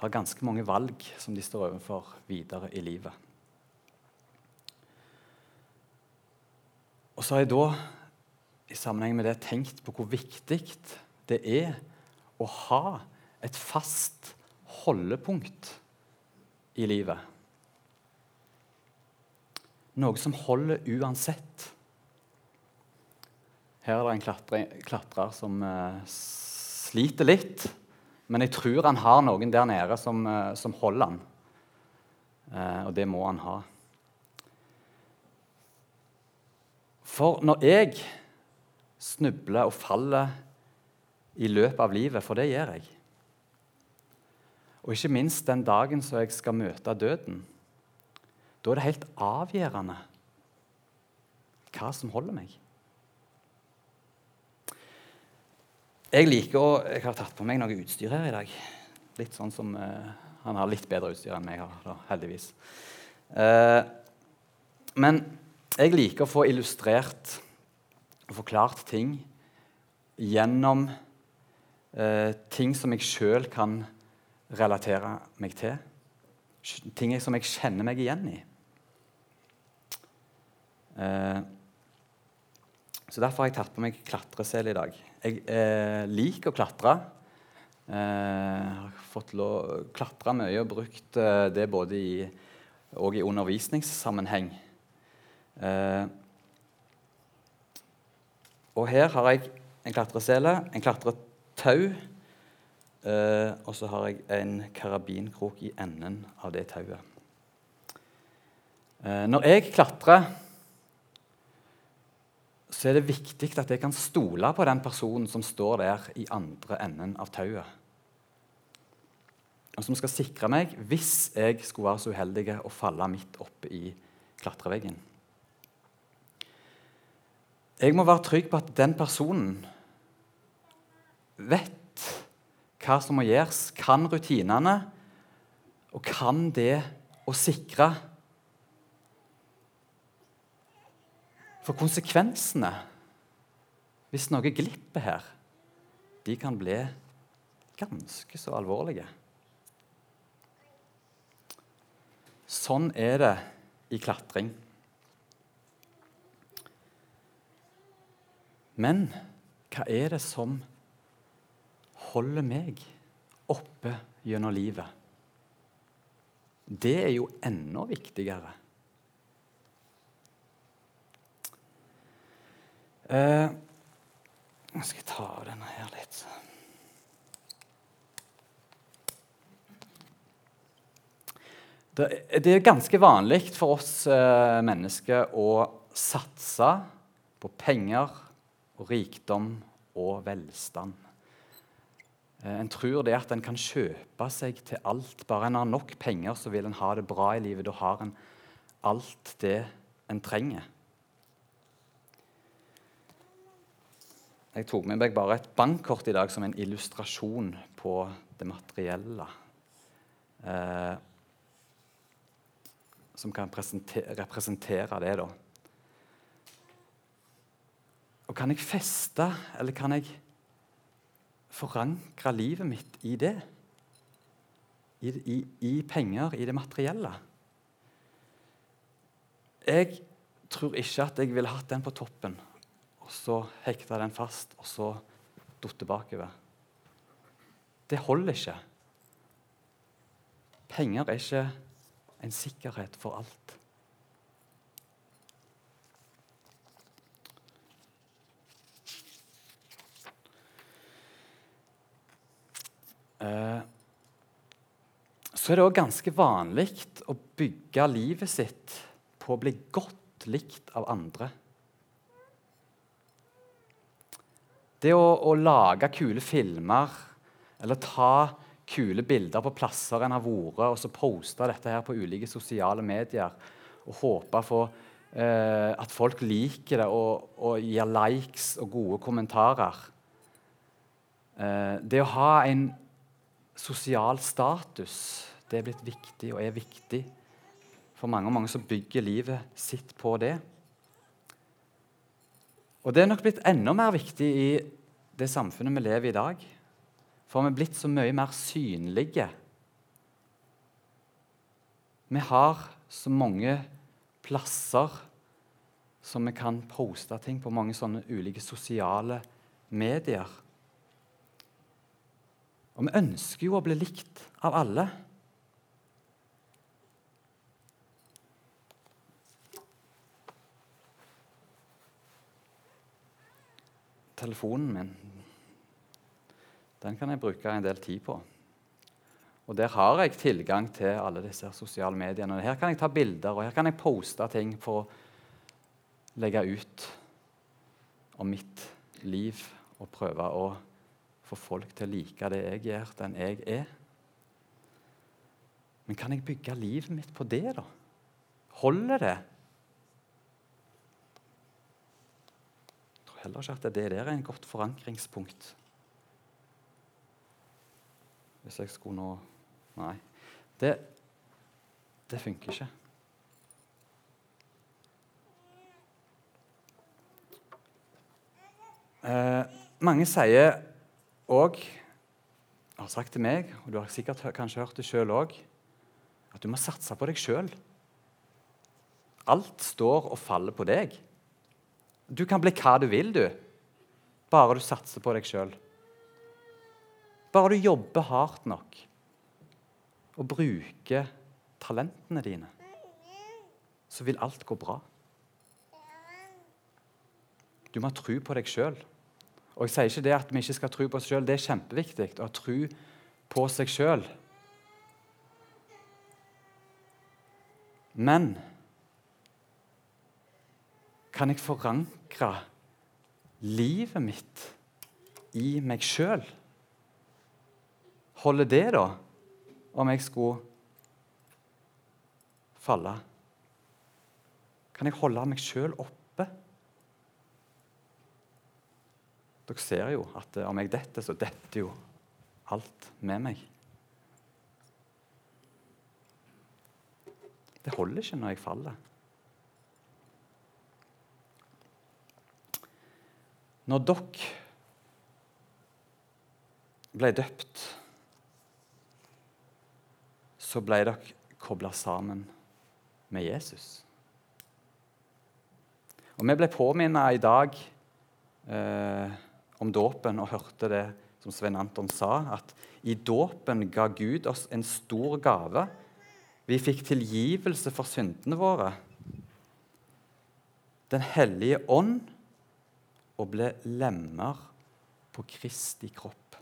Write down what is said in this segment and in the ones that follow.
har ganske mange valg som de står overfor videre i livet. Og så har jeg da i sammenheng med det tenkt på hvor viktig det er å ha et fast holdepunkt i livet. Noe som holder uansett. Her er det en klatrer, som uh, sliter litt. Men jeg tror han har noen der nede som, uh, som holder han. Uh, og det må han ha. For når jeg snubler og faller i løpet av livet, for det gjør jeg Og ikke minst den dagen som jeg skal møte døden, da er det helt avgjørende hva som holder meg. Jeg liker å Jeg har tatt på meg noe utstyr her i dag. Litt sånn som uh, Han har litt bedre utstyr enn meg har, da, heldigvis. Uh, men jeg liker å få illustrert og forklart ting gjennom uh, ting som jeg sjøl kan relatere meg til. Ting som jeg kjenner meg igjen i. så Derfor har jeg tatt på meg klatresel i dag. Jeg eh, liker å klatre. Eh, har fått lov klatre mye og brukt eh, det både i, i undervisningssammenheng. Eh, og her har jeg en klatresele, en klatretau, eh, og så har jeg en karabinkrok i enden av det tauet. Eh, når jeg klatrer så er det viktig at jeg kan stole på den personen som står der i andre enden av tauet. Og som skal sikre meg hvis jeg skulle være så uheldig å falle midt oppe i klatreveggen. Jeg må være trygg på at den personen vet hva som må gjøres, kan rutinene og kan det å sikre For konsekvensene hvis noe glipper her, de kan bli ganske så alvorlige. Sånn er det i klatring. Men hva er det som holder meg oppe gjennom livet? Det er jo enda viktigere. Eh, jeg skal ta av denne her litt. Det, det er ganske vanlig for oss eh, mennesker å satse på penger og rikdom og velstand. Eh, en tror det at en kan kjøpe seg til alt. Bare en har nok penger, så vil en ha det bra i livet. Da har en alt det en trenger. Jeg tok med meg bare et bankkort i dag som en illustrasjon på det materielle. Eh, som kan representere det, da. Og kan jeg feste, eller kan jeg forankre livet mitt i det? I, i, i penger, i det materielle? Jeg tror ikke at jeg ville hatt den på toppen og så hekta den fast, og så datt bakover. Det holder ikke. Penger er ikke en sikkerhet for alt. Eh, så er det òg ganske vanlig å bygge livet sitt på å bli godt likt av andre. Det å, å, lage kule filmer eller ta kule bilder på plasser en har vært, og så poste dette her på ulike sosiale medier og håpe på eh, at folk liker det og, og, gir likes og gode kommentarer eh, Det å ha en sosial status det er blitt viktig og er viktig for mange og mange som bygger livet sitt på det. Og det er nok blitt enda mer viktig i det samfunnet vi lever i i dag. For vi er blitt så mye mer synlige Vi har så mange plasser som vi kan poste ting på, mange sånne ulike sosiale medier. Og vi ønsker jo å bli likt av alle. Telefonen min den kan jeg bruke en del tid på. Og Der har jeg tilgang til alle disse sosiale mediene. Her kan jeg ta bilder og her kan jeg poste ting for å legge ut om mitt liv og prøve å få folk til å like det jeg gjør, den jeg er. Men kan jeg bygge livet mitt på det, da? Holder det? Jeg tror heller ikke at det der er en godt forankringspunkt. Hvis jeg skulle nå Nei. Det, det funker ikke. Eh, mange sier òg, har sagt til meg, og du har sikkert kanskje hørt det sjøl òg, at du må satse på deg sjøl. Alt står og faller på deg. Du kan bli hva du vil, du, bare du satser på deg sjøl. Bare du jobber hardt nok og bruker talentene dine, så vil alt gå bra. Du må ha tro på deg sjøl. Og jeg sier ikke det at vi ikke skal tro på oss sjøl. Det er kjempeviktig å ha tro på seg sjøl. Men kan jeg forankre livet mitt i meg sjøl? Holder det, da, om jeg skulle falle? Kan jeg holde meg sjøl oppe? Dere ser jo at eh, om jeg detter, så detter jo alt med meg. Det holder ikke når jeg faller. Når dere ble døpt, så ble dere kobla sammen med Jesus. Og Vi ble påminnet i dag eh, om dåpen og hørte det som Svein Anton sa, at i dåpen ga Gud oss en stor gave. Vi fikk tilgivelse for syndene våre. Den hellige ånd og ble lemmer på Kristi kropp.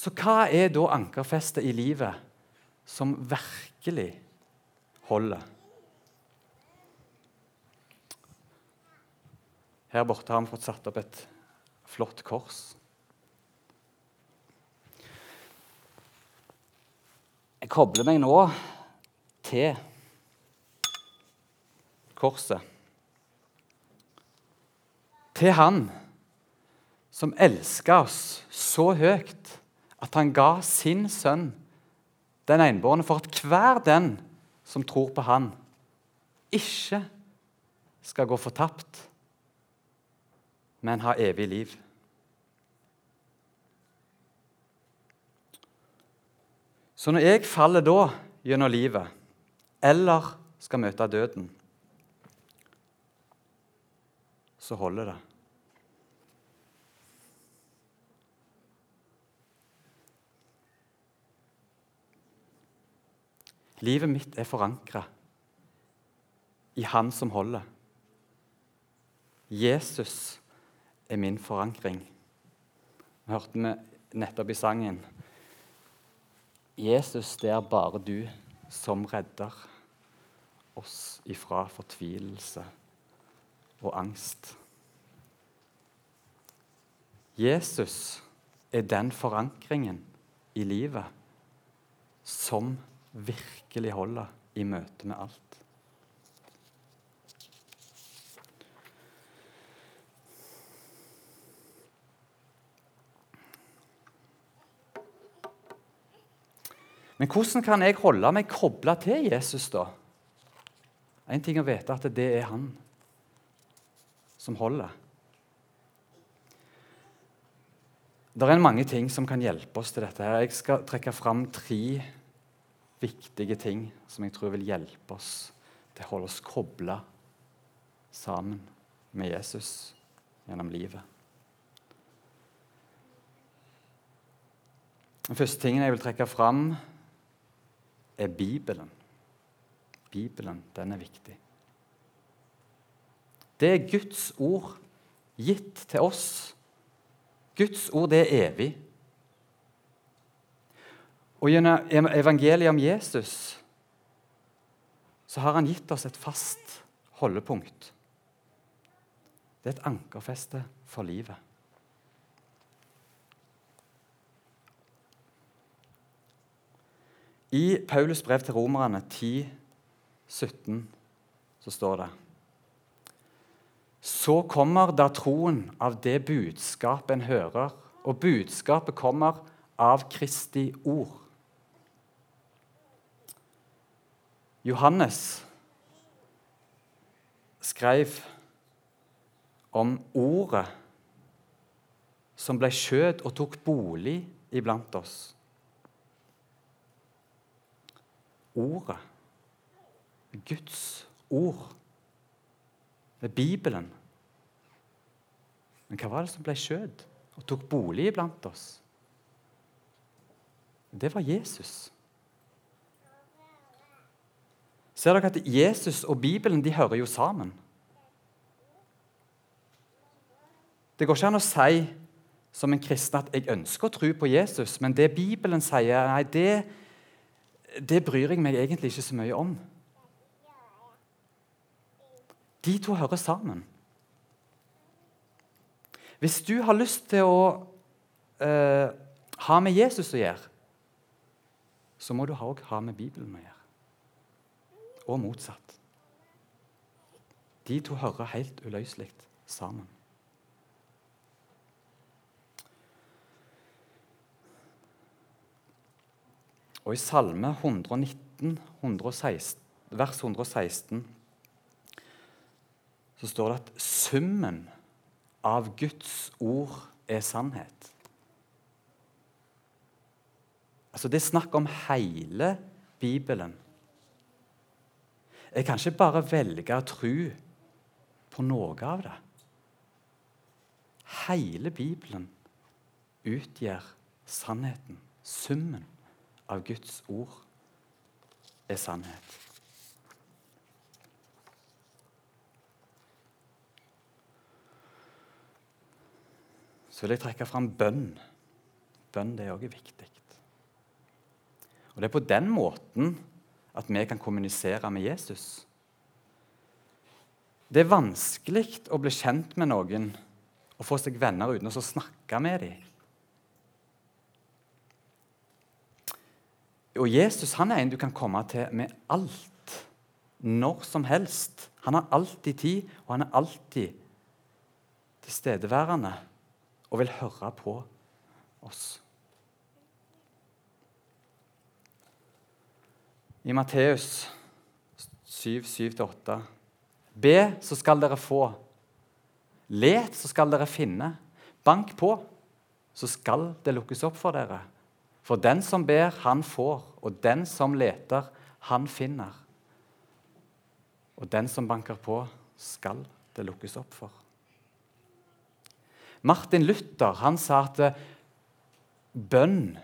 Så hva er da ankerfestet i livet som virkelig holder? Her borte har vi fått satt opp et flott kors. Jeg kobler meg nå til korset. Til Han som elska oss så høyt at han ga sin sønn, den enbårne, for at hver den som tror på Han, ikke skal gå fortapt men ha evig liv. Så når jeg faller da gjennom livet, eller skal møte døden, så holder det. Livet mitt er forankra i Han som holder. Jesus er min forankring. Vi hørte vi nettopp i sangen Jesus, det er bare du som redder oss ifra fortvilelse og angst. Jesus er den forankringen i livet som virkelig holder i møte med alt. Men hvordan kan jeg holde meg kobla til Jesus, da? Én ting å vite at det er han som holder. Det er mange ting som kan hjelpe oss til dette. her. Jeg skal trekke fram tre viktige ting som jeg tror vil hjelpe oss til å holde oss kobla sammen med Jesus gjennom livet. Den første tingen jeg vil trekke fram, er Bibelen. Bibelen, den er viktig. Det er Guds ord gitt til oss. Guds ord, det er evig. Og gjennom evangeliet om Jesus så har han gitt oss et fast holdepunkt. Det er et ankerfeste for livet. I Paulus brev til romerne 10, 17, så står det Så kommer da troen av det budskapet en hører, og budskapet kommer av Kristi ord. Johannes skrev om ordet som ble skjøt og tok bolig iblant oss. Ordet, Guds ord, det er Bibelen. Men hva var det som ble skjøt og tok bolig iblant oss? Det var Jesus. Ser dere at Jesus og Bibelen de hører jo sammen? Det går ikke an å si som en kristen at 'jeg ønsker å tro på Jesus', men det Bibelen sier, nei, det, det bryr jeg meg egentlig ikke så mye om. De to hører sammen. Hvis du har lyst til å uh, ha med Jesus å gjøre, så må du òg ha med Bibelen å gjøre og motsatt. De to hører helt uløselig sammen. Og i Salme 119, 116, vers 116, så står det at summen av Guds ord er sannhet. Altså Det er snakk om hele Bibelen. Jeg kan ikke bare velge å tro på noe av det. Hele Bibelen utgjør sannheten. Summen av Guds ord er sannhet. Så vil jeg trekke fram bønn. Bønn det er også viktig. Og Det er på den måten at vi kan kommunisere med Jesus. Det er vanskelig å bli kjent med noen og få seg venner uten å snakke med dem. Og Jesus han er en du kan komme til med alt, når som helst. Han har alltid tid, og han er alltid tilstedeværende og vil høre på oss. i Matteus 7, 7-8. Be, så skal dere få. Let, så skal dere finne. Bank på, så skal det lukkes opp for dere. For den som ber, han får, og den som leter, han finner. Og den som banker på, skal det lukkes opp for. Martin Luther han sa at bønn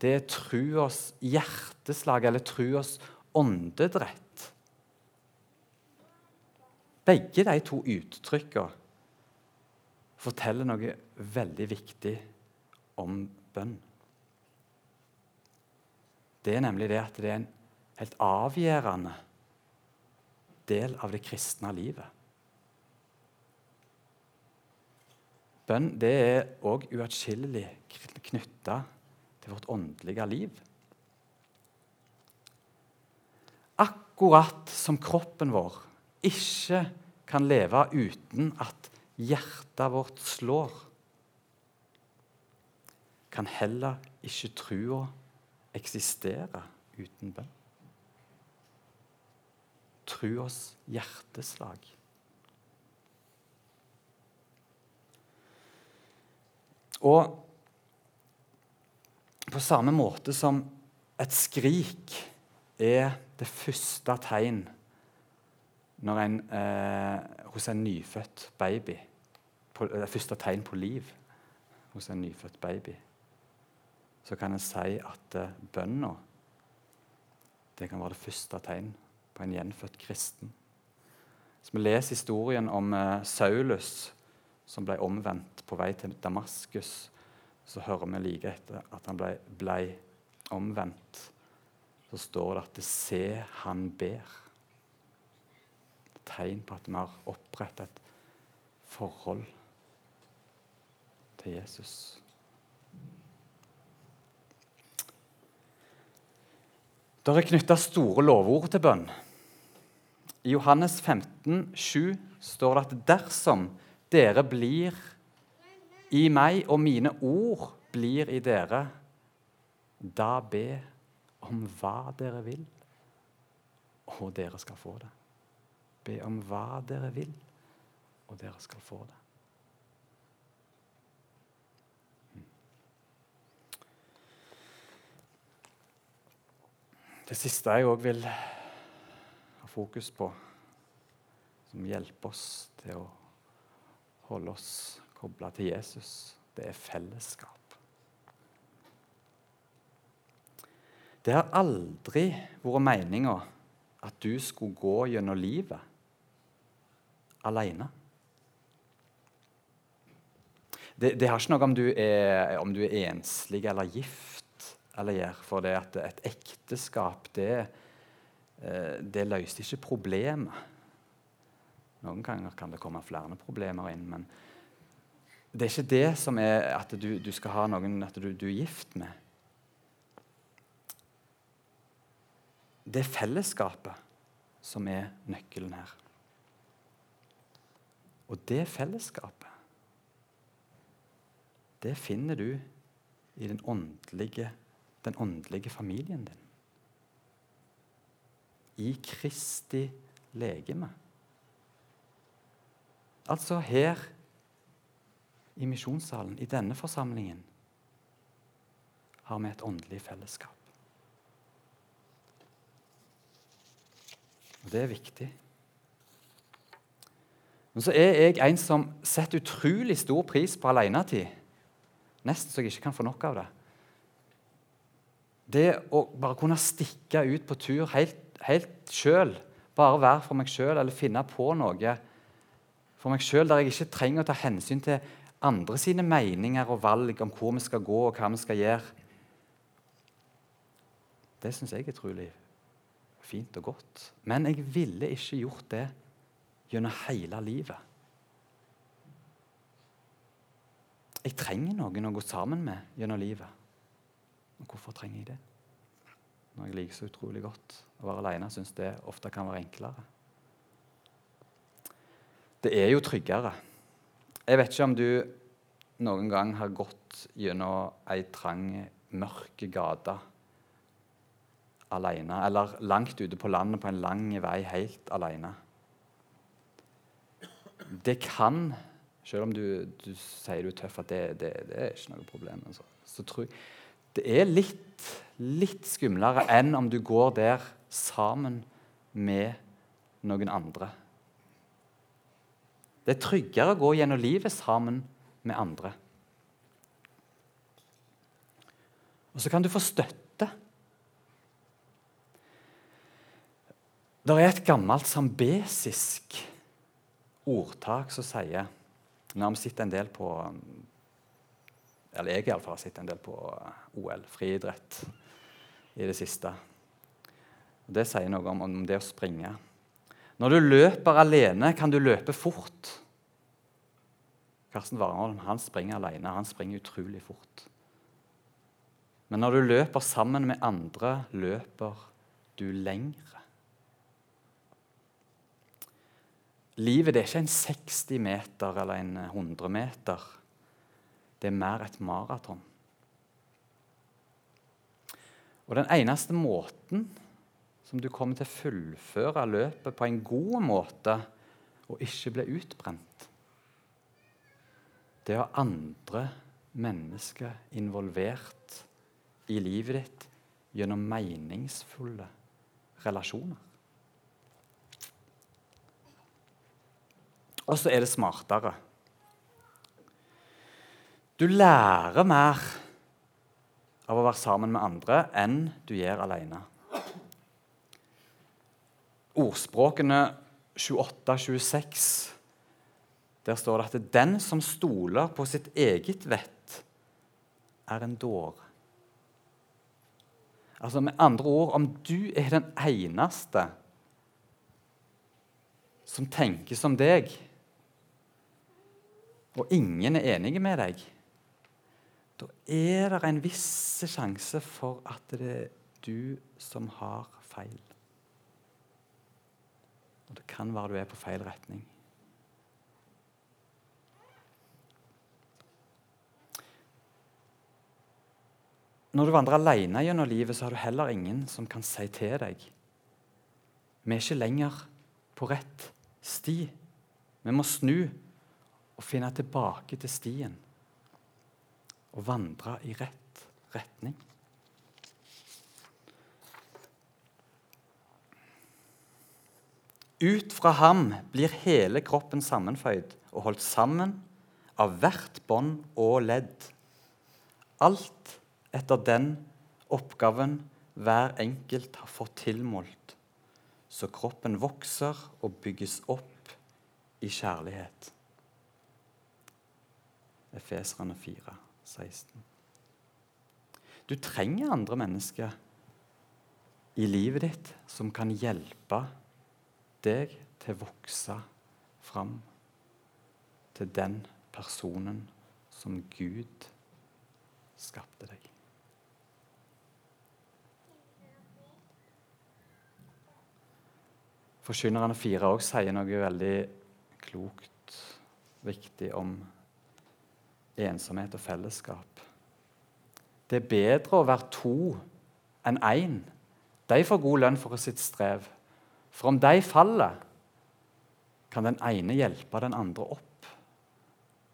det er truas hjerteslag eller truas åndedrett. Begge de to uttrykkene forteller noe veldig viktig om bønn. Det er nemlig det at det er en helt avgjørende del av det kristne livet. Bønn det er òg uatskillelig knytta til vårt åndelige liv. Akkurat som kroppen vår ikke kan leve uten at hjertet vårt slår, kan heller ikke trua eksistere uten bønn. Truas hjerteslag. Og På samme måte som et skrik er det første tegn en, eh, hos en nyfødt baby. På, det første tegn på liv hos en nyfødt baby. Så kan en si at eh, bønna det kan være det første tegn på en gjenfødt kristen. Hvis vi leser historien om eh, Saulus som ble omvendt på vei til Damaskus, så hører vi like etter at han ble, ble omvendt. Så står det at det 'se, han ber'. Tegn på at vi har opprettet et forhold til Jesus. Det er knytta store lovord til bønn. I Johannes 15, 7 står det at dersom dere blir i meg, og mine ord blir i dere, da be om hva dere vil, og dere skal få det. Be om hva dere vil, og dere skal få det. Det siste jeg òg vil ha fokus på, som hjelper oss til å holde oss kobla til Jesus, det er fellesskap. Det har aldri vært meninga at du skulle gå gjennom livet alene. Det, det, har ikke noe om du er, om du er enslig eller gift eller gjør, for det at et ekteskap det Eh, det løste ikke problemet. Noen ganger kan det komme flere problemer inn, men det er ikke det som er at du, du skal ha noen at du, du, er gift med. Det er fellesskapet som er nøkkelen her. Og det fellesskapet, det finner du i den åndelige, den åndelige familien din i Kristi legeme. Altså her i misjonssalen, i denne forsamlingen, har vi et åndelig fellesskap. Og Det er viktig. Men så er jeg en som setter utrolig stor pris på alenetid. Nesten så jeg ikke kan få nok av det. Det å bare kunne stikke ut på tur helt helt sjøl. Bare være for meg sjøl eller finne på noe for meg sjøl der jeg ikke trenger å ta hensyn til andre sine meninger og valg om hvor vi skal gå og hva vi skal gjøre. Det syns jeg er utrolig fint og godt. Men jeg ville ikke gjort det gjennom hele livet. Jeg trenger noen å gå sammen med gjennom livet. Og hvorfor trenger jeg det? Når jeg liker så utrolig godt å være alene, syns det ofte kan være enklere. Det er jo tryggere. Jeg vet ikke om du noen gang har gått gjennom ei trang, mørk gate alene, eller langt ute på landet på en lang vei helt alene. Det kan, selv om du, du sier du er tøff, at det, det, det er ikke noe problem, altså. så tror jeg det er litt, litt skumlere enn om du går der sammen med noen andre. Det er tryggere å gå gjennom livet sammen med andre. Og så kan du få støtte. Det er et gammelt sambesisk ordtak som sier Nå har vi sett en del på eller jeg iallfall har sett en del på OL, friidrett, i det siste. Det sier noe om, om, det å springe. Når du løper alene, kan du løpe fort. Karsten Warholm han springer alene. Han springer utrolig fort. Men når du løper sammen med andre, løper du lengre. Livet det er ikke en 60 meter eller en 100 meter. Det er mer et maraton. Og den eneste måten som du kommer til å fullføre løpet på en god måte og ikke bli utbrent, det å ha andre mennesker involvert i livet ditt gjennom meningsfulle relasjoner. Og så er det smartere. Du lærer mer av å være sammen med andre enn du gjør alene. Ordspråkene 28-26, der står det at den som stoler på sitt eget vett, er en dåre. Altså Med andre ord, om du er den eneste som tenker som deg, og ingen er enige med deg, da er det en viss sjanse for at det er du som har feil. Og det kan være du er på feil retning. Når du vandrer alene gjennom livet, så har du heller ingen som kan si til deg Vi er ikke lenger på rett sti. Vi må snu og finne tilbake til stien. Og vandre i rett retning. Ut fra ham blir hele kroppen sammenføyd og holdt sammen av hvert bånd og ledd. Alt etter den oppgaven hver enkelt har fått tilmålt, så kroppen vokser og bygges opp i kjærlighet. Efeserne 4, 16. Du trenger andre mennesker i livet ditt som kan hjelpe deg til å vokse fram til den personen som Gud skapte deg. Forkynnerne fire òg sier noe veldig klokt, viktig om ensomhet og fellesskap. Det er bedre å være to enn én. De får god lønn for sitt strev. For om de faller, kan den ene hjelpe den andre opp.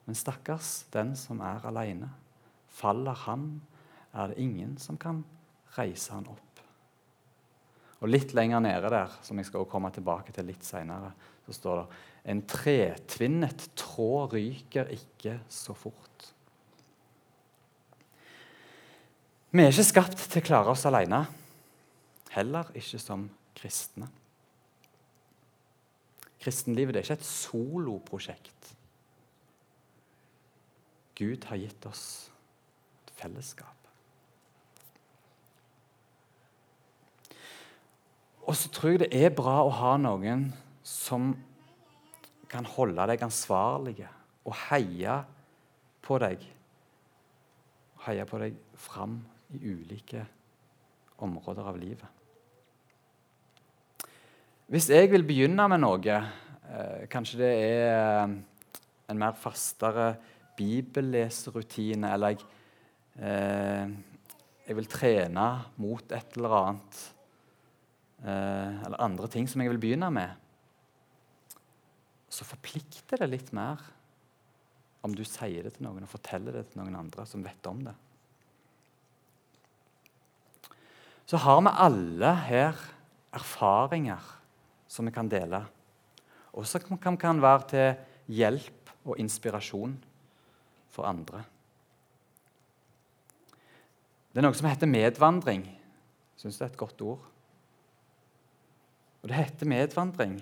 Men stakkars den som er alene. Faller han, er det ingen som kan reise han opp. Og Litt lenger nede der, som jeg skal komme tilbake til litt senere, så står det en tretvinnet tråd ryker ikke så fort. Vi er ikke skapt til å klare oss alene, heller ikke som kristne. Kristenlivet er ikke et soloprosjekt. Gud har gitt oss et fellesskap. Og så tror jeg det er bra å ha noen som kan holde deg ansvarlige og heie på deg. Heie på deg fram i ulike områder av livet. Hvis jeg vil begynne med noe, eh, kanskje det er en mer fastere bibelleserutine, eller jeg, eh, jeg vil trene mot et eller annet eh, eller andre ting som jeg vil begynne med, så forplikter det litt mer om du sier det til noen og forteller det til noen andre som vet om det. Så har vi alle her erfaringer som vi kan dele, og som kan, være til hjelp og inspirasjon for andre. Det er noe som heter medvandring. Syns det er et godt ord. Og det heter medvandring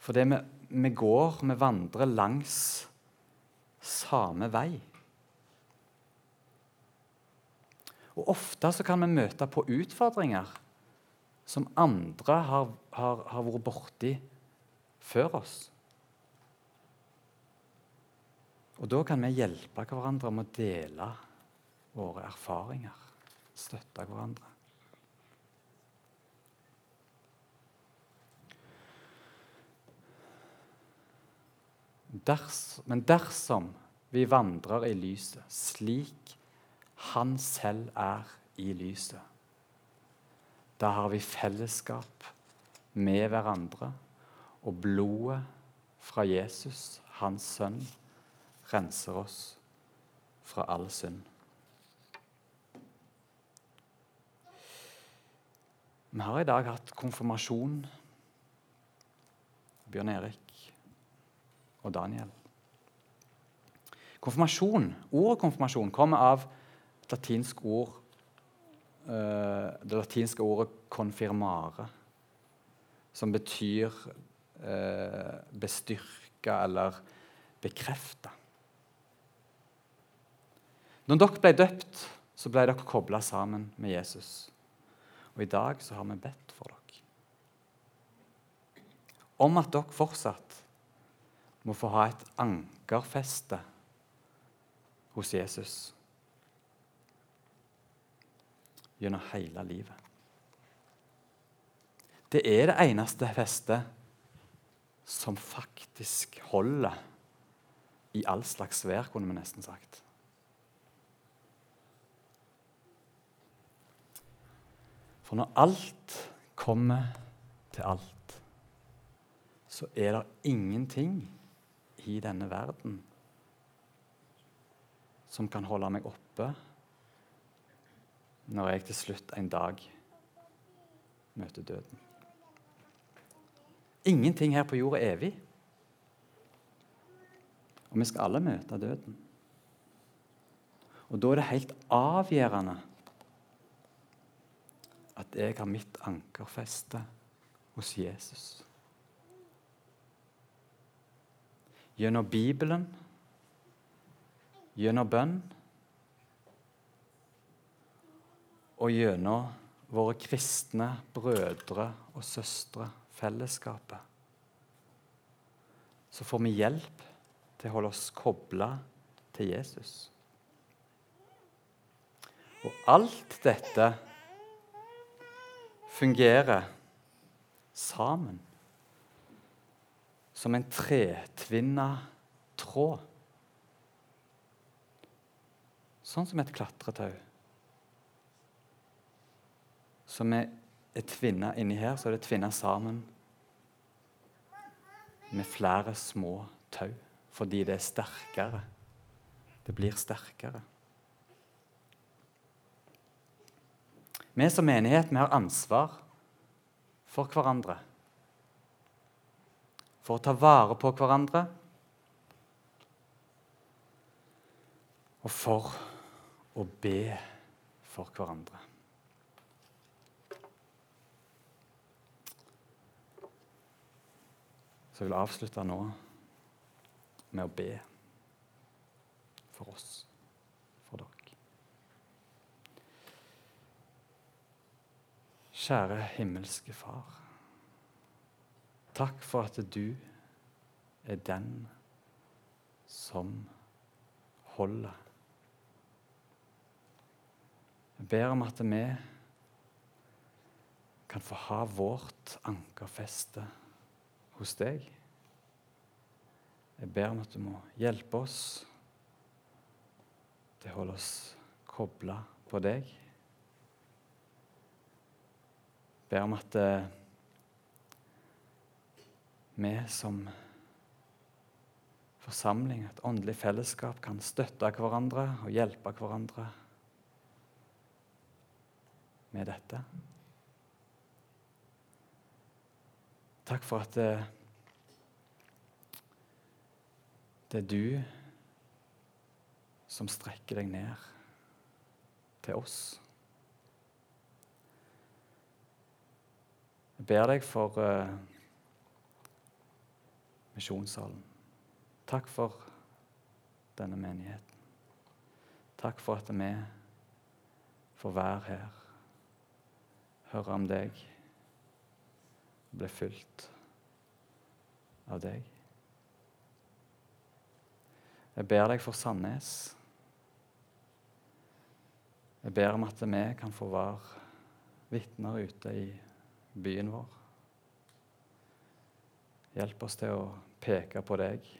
fordi vi, vi går, vi vandrer langs samme vei. Og Ofte så kan vi møte på utfordringer som andre har, har, har vært borti før oss. Og Da kan vi hjelpe hverandre med å dele våre erfaringer, støtte hverandre. Ders, men dersom vi vandrer i lyset, slik Han selv er i lyset, da har vi fellesskap med hverandre. Og blodet fra Jesus, hans sønn, renser oss fra all synd. Vi har i dag hatt konfirmasjon. Bjørn Erik og Daniel. Konfirmasjon, Ordet konfirmasjon kommer av latinsk ord det latinske ordet 'confirmare', som betyr uh, bestyrke eller bekrefte. Når dere ble døpt, så ble dere kobla sammen med Jesus. Og i dag så har vi bedt for dere. Om at dere fortsatt må få ha et ankerfeste hos Jesus gjennom hele livet. Det er det eneste festet som faktisk holder i all slags vær, kunne vi nesten sagt. For når alt kommer til alt, så er det ingenting i denne verden som kan holde meg oppe når jeg til slutt en dag møter døden. Ingenting her på jorda er evig. Og vi skal alle møte døden. Og da er det helt avgjørende at jeg har mitt ankerfeste hos Jesus. Gjennom Bibelen, gjennom bønn og gjennom våre kristne brødre og søstre, fellesskapet, så får vi hjelp til å holde oss kobla til Jesus. Og alt dette fungerer sammen som en tretvinna tråd. Sånn som et klatretau. Som er, er tvinna inni her, så er det tvinna sammen med flere små tau. Fordi det er sterkere. Det blir sterkere. Vi som menighet vi har ansvar for hverandre for å ta vare på hverandre og for å be for hverandre. Så jeg vil avslutte nå med å be for oss, for dere. Kjære himmelske Far. Takk for at du er den som holder. Jeg ber om at vi kan få ha vårt ankerfeste hos deg. Jeg ber om at du må hjelpe oss til å holde oss kobla på deg. Jeg ber om at eh, vi som forsamling, et åndelig fellesskap, kan støtte hverandre og hjelpe hverandre med dette. Takk for at det, det er du som strekker deg ned til oss. Jeg ber deg for uh, Misjonssalen. Takk for denne menigheten. Takk for at vi får være her, høre om deg, bli fylt av deg. Jeg ber deg for Sandnes. Jeg ber om at vi kan få være vitner ute i byen vår. Hjelp oss til å peke på deg.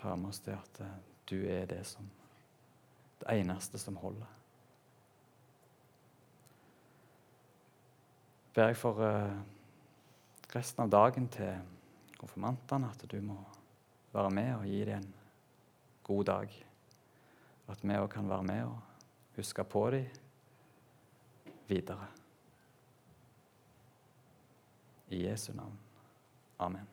Ta med oss det at du er det som det eneste som holder. Ber jeg for uh, resten av dagen til konfirmantene at du må være med og gi dem en god dag. At vi òg kan være med og huske på dem videre. I Jesu navn. Amen.